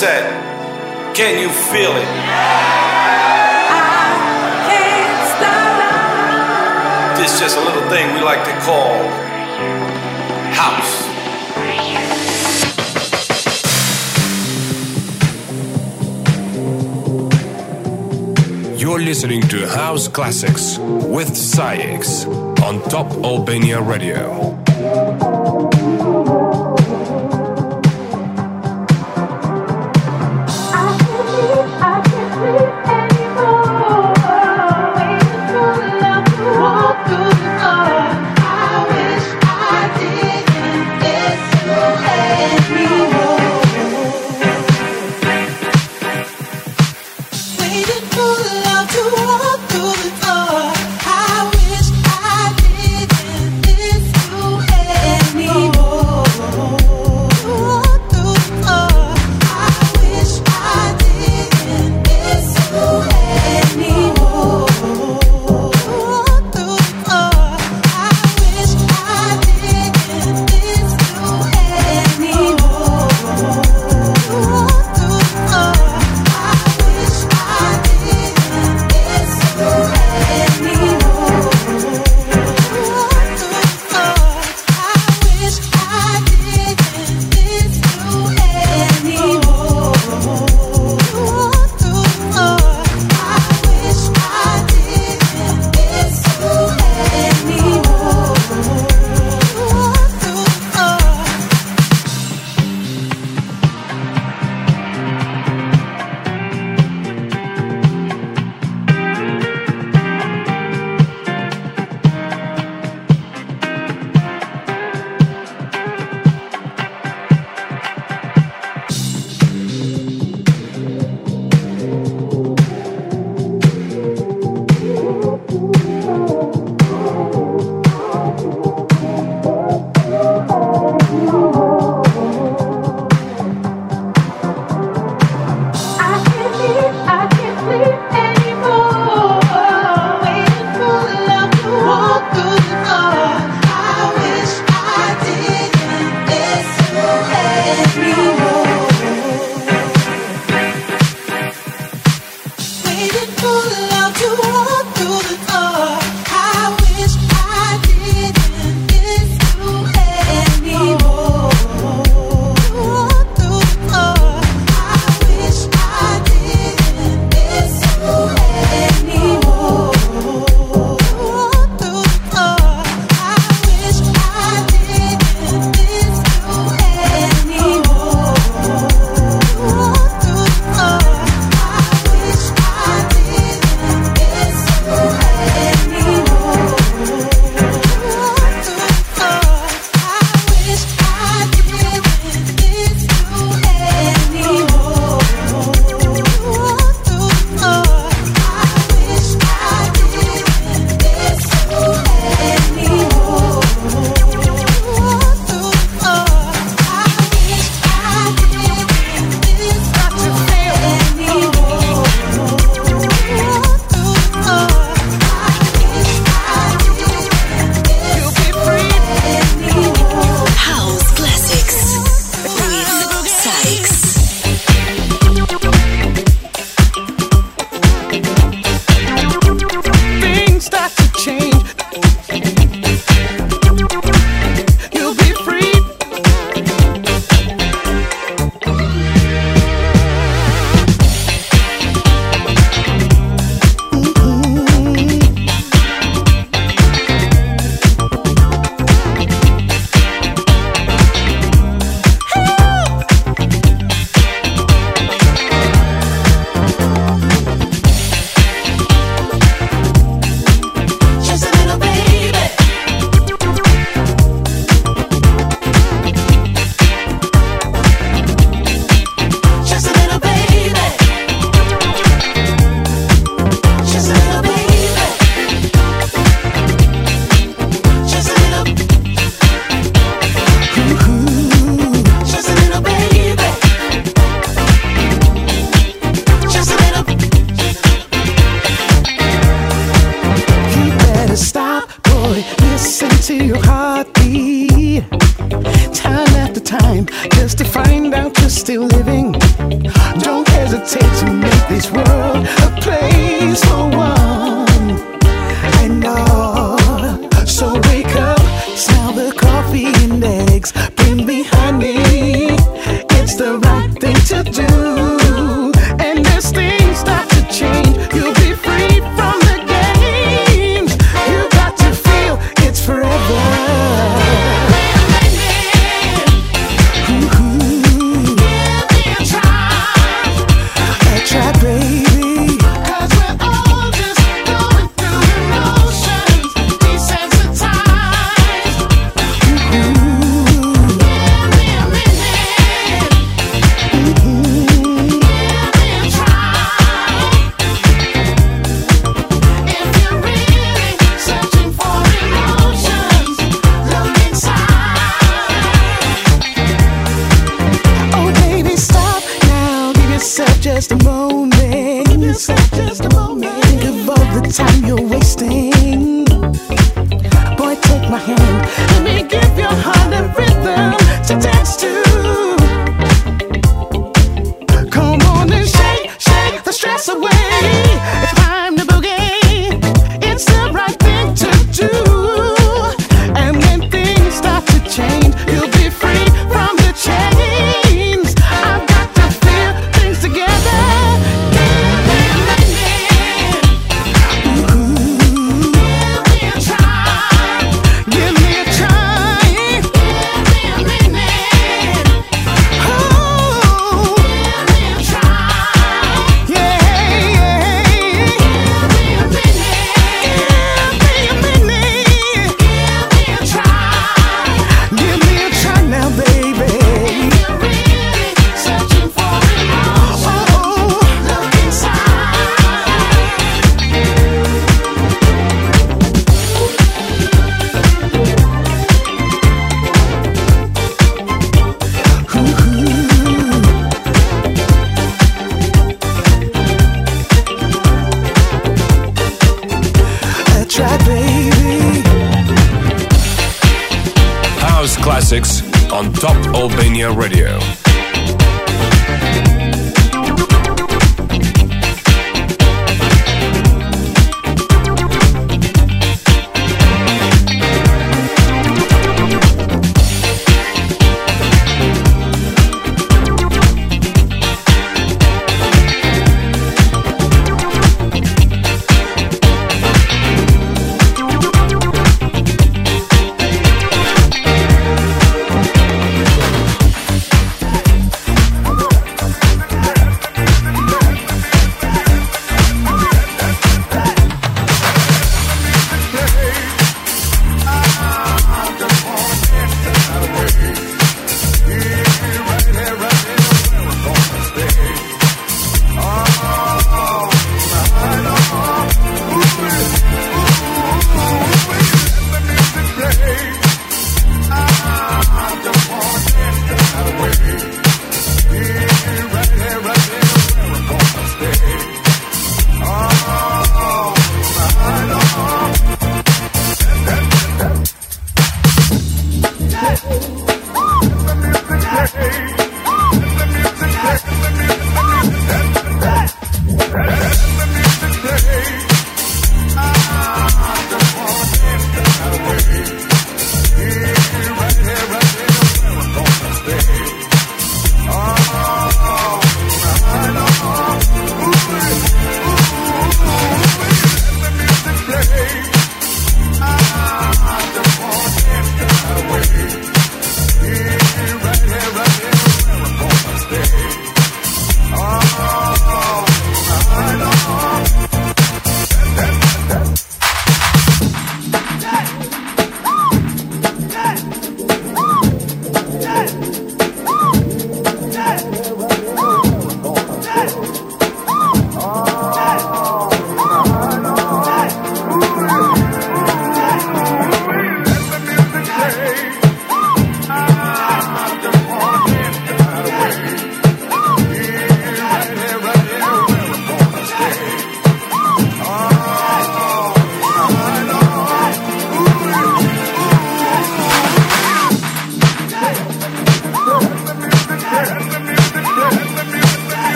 Can you feel it? This just a little thing we like to call house. You're listening to House Classics with SAIX on Top Albania Radio.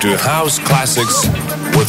To House Classics with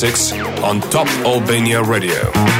Classics on Top Albania Radio.